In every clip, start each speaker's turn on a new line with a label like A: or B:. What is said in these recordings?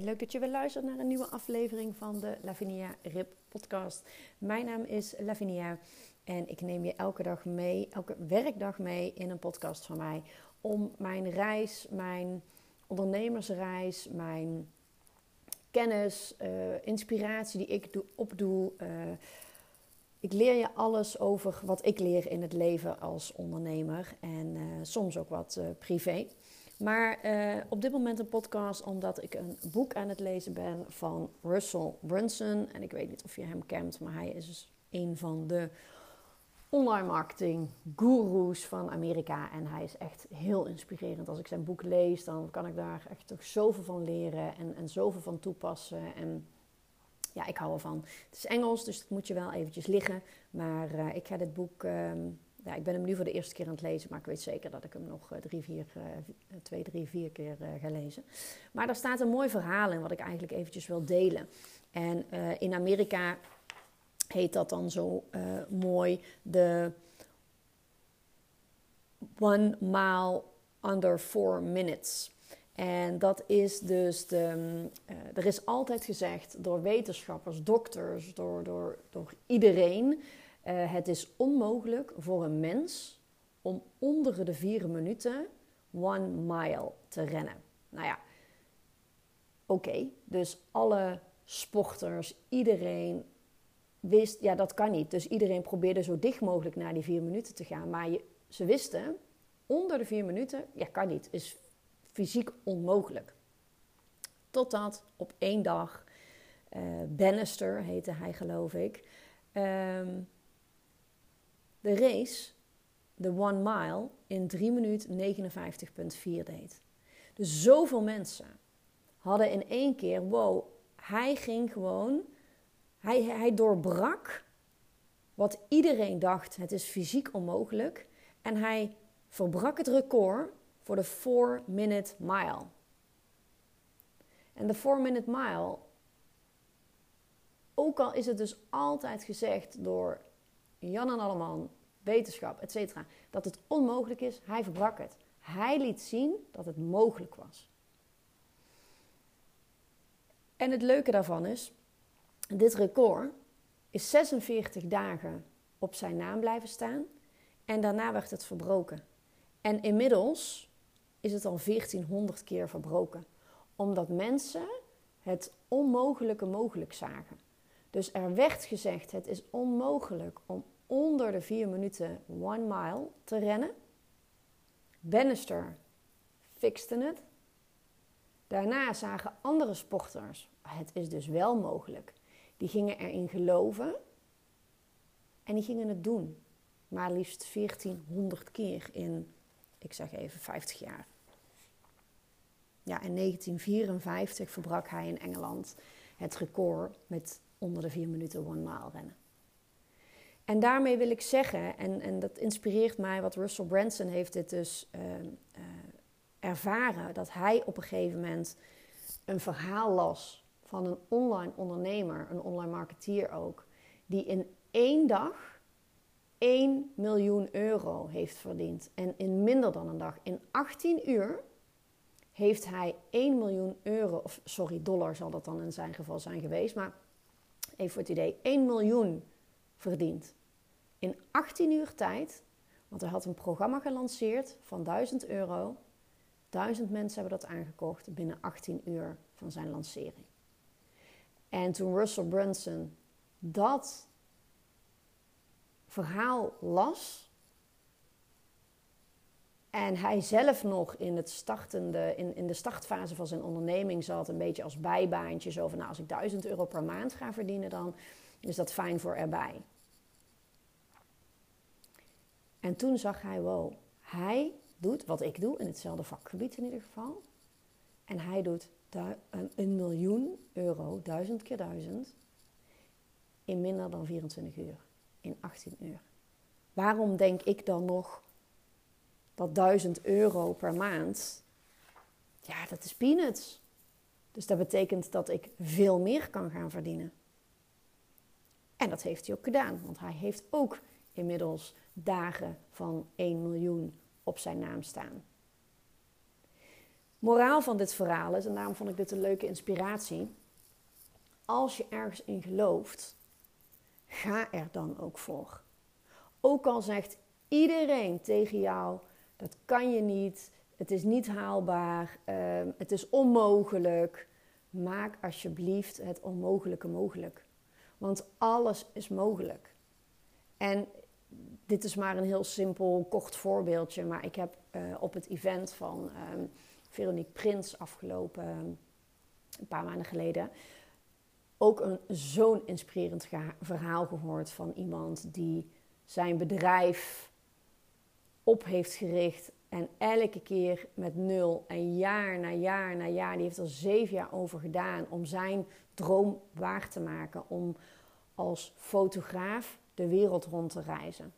A: Leuk dat je weer luistert naar een nieuwe aflevering van de Lavinia Rip podcast. Mijn naam is Lavinia en ik neem je elke dag mee, elke werkdag mee in een podcast van mij om mijn reis, mijn ondernemersreis, mijn kennis, uh, inspiratie die ik doe, opdoe. Uh, ik leer je alles over wat ik leer in het leven als ondernemer en uh, soms ook wat privé. Maar uh, op dit moment een podcast omdat ik een boek aan het lezen ben van Russell Brunson. En ik weet niet of je hem kent, maar hij is dus een van de online marketing gurus van Amerika. En hij is echt heel inspirerend. Als ik zijn boek lees, dan kan ik daar echt toch zoveel van leren en, en zoveel van toepassen. En ja, ik hou ervan. Het is Engels, dus het moet je wel eventjes liggen. Maar uh, ik ga dit boek... Um, ja, ik ben hem nu voor de eerste keer aan het lezen, maar ik weet zeker dat ik hem nog uh, drie, vier, uh, twee, drie, vier keer ga lezen. Maar daar staat een mooi verhaal in wat ik eigenlijk eventjes wil delen. En in Amerika heet dat dan zo mooi de One Mile Under Four Minutes. En dat is dus de. er is altijd gezegd door wetenschappers, dokters, door, door, door iedereen uh, het is onmogelijk voor een mens om onder de vier minuten one mile te rennen. Nou ja, oké, dus alle sporters, iedereen wist, ja dat kan niet. Dus iedereen probeerde zo dicht mogelijk naar die vier minuten te gaan. Maar ze wisten, onder de vier minuten, ja kan niet, is fysiek onmogelijk. Totdat op één dag, uh, Bannister heette hij geloof ik, um, de race, de one mile, in 3 minuten 59,4 deed. Dus zoveel mensen hadden in één keer, wow, hij ging gewoon, hij, hij doorbrak wat iedereen dacht, het is fysiek onmogelijk. En hij verbrak het record voor de 4-minute mile. En de 4-minute mile, ook al is het dus altijd gezegd door Jan en Alleman, wetenschap, etc. Dat het onmogelijk is, hij verbrak het. Hij liet zien dat het mogelijk was. En het leuke daarvan is, dit record is 46 dagen op zijn naam blijven staan en daarna werd het verbroken. En inmiddels is het al 1400 keer verbroken, omdat mensen het onmogelijke mogelijk zagen. Dus er werd gezegd: het is onmogelijk om onder de 4 minuten one mile te rennen. Bannister fixte het. Daarna zagen andere sporters, het is dus wel mogelijk. Die gingen erin geloven en die gingen het doen. Maar liefst 1400 keer in, ik zeg even, 50 jaar. Ja, in 1954 verbrak hij in Engeland het record met onder de 4 minuten one mile rennen. En daarmee wil ik zeggen, en, en dat inspireert mij, wat Russell Branson heeft dit dus uh, uh, ervaren, dat hij op een gegeven moment een verhaal las van een online ondernemer, een online marketeer ook, die in één dag 1 miljoen euro heeft verdiend. En in minder dan een dag, in 18 uur, heeft hij 1 miljoen euro, of sorry, dollar zal dat dan in zijn geval zijn geweest, maar even voor het idee, 1 miljoen verdiend. In 18 uur tijd, want hij had een programma gelanceerd van 1000 euro. 1000 mensen hebben dat aangekocht binnen 18 uur van zijn lancering. En toen Russell Brunson dat verhaal las, En hij zelf nog in, het startende, in, in de startfase van zijn onderneming zat, een beetje als bijbaantje. Zo van, nou, als ik 1000 euro per maand ga verdienen, dan is dat fijn voor erbij. En toen zag hij, wow, hij doet wat ik doe, in hetzelfde vakgebied in ieder geval. En hij doet een miljoen euro, duizend keer duizend, in minder dan 24 uur, in 18 uur. Waarom denk ik dan nog dat 1000 euro per maand, ja, dat is peanuts. Dus dat betekent dat ik veel meer kan gaan verdienen. En dat heeft hij ook gedaan, want hij heeft ook inmiddels dagen van 1 miljoen op zijn naam staan. Moraal van dit verhaal is, en daarom vond ik dit een leuke inspiratie. Als je ergens in gelooft, ga er dan ook voor. Ook al zegt iedereen tegen jou: dat kan je niet, het is niet haalbaar, ehm, het is onmogelijk. Maak alsjeblieft het onmogelijke mogelijk. Want alles is mogelijk. En dit is maar een heel simpel, kort voorbeeldje. Maar ik heb uh, op het event van um, Veronique Prins afgelopen een paar maanden geleden ook een zo'n inspirerend verhaal gehoord van iemand die zijn bedrijf op heeft gericht en elke keer met nul en jaar na jaar na jaar, die heeft er zeven jaar over gedaan om zijn droom waar te maken, om als fotograaf de wereld rond te reizen.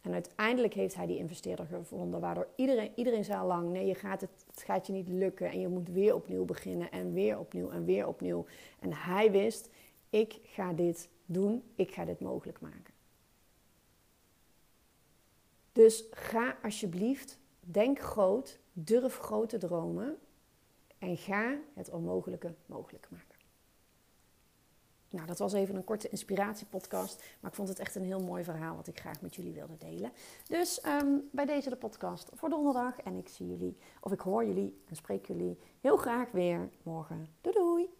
A: En uiteindelijk heeft hij die investeerder gevonden, waardoor iedereen, iedereen zei al lang: nee, je gaat het, het gaat je niet lukken en je moet weer opnieuw beginnen en weer opnieuw en weer opnieuw. En hij wist: ik ga dit doen, ik ga dit mogelijk maken. Dus ga alsjeblieft, denk groot, durf grote dromen en ga het onmogelijke mogelijk maken. Nou, dat was even een korte inspiratiepodcast, maar ik vond het echt een heel mooi verhaal wat ik graag met jullie wilde delen. Dus ehm, bij deze de podcast voor donderdag en ik zie jullie, of ik hoor jullie en spreek jullie heel graag weer morgen. Doei doei!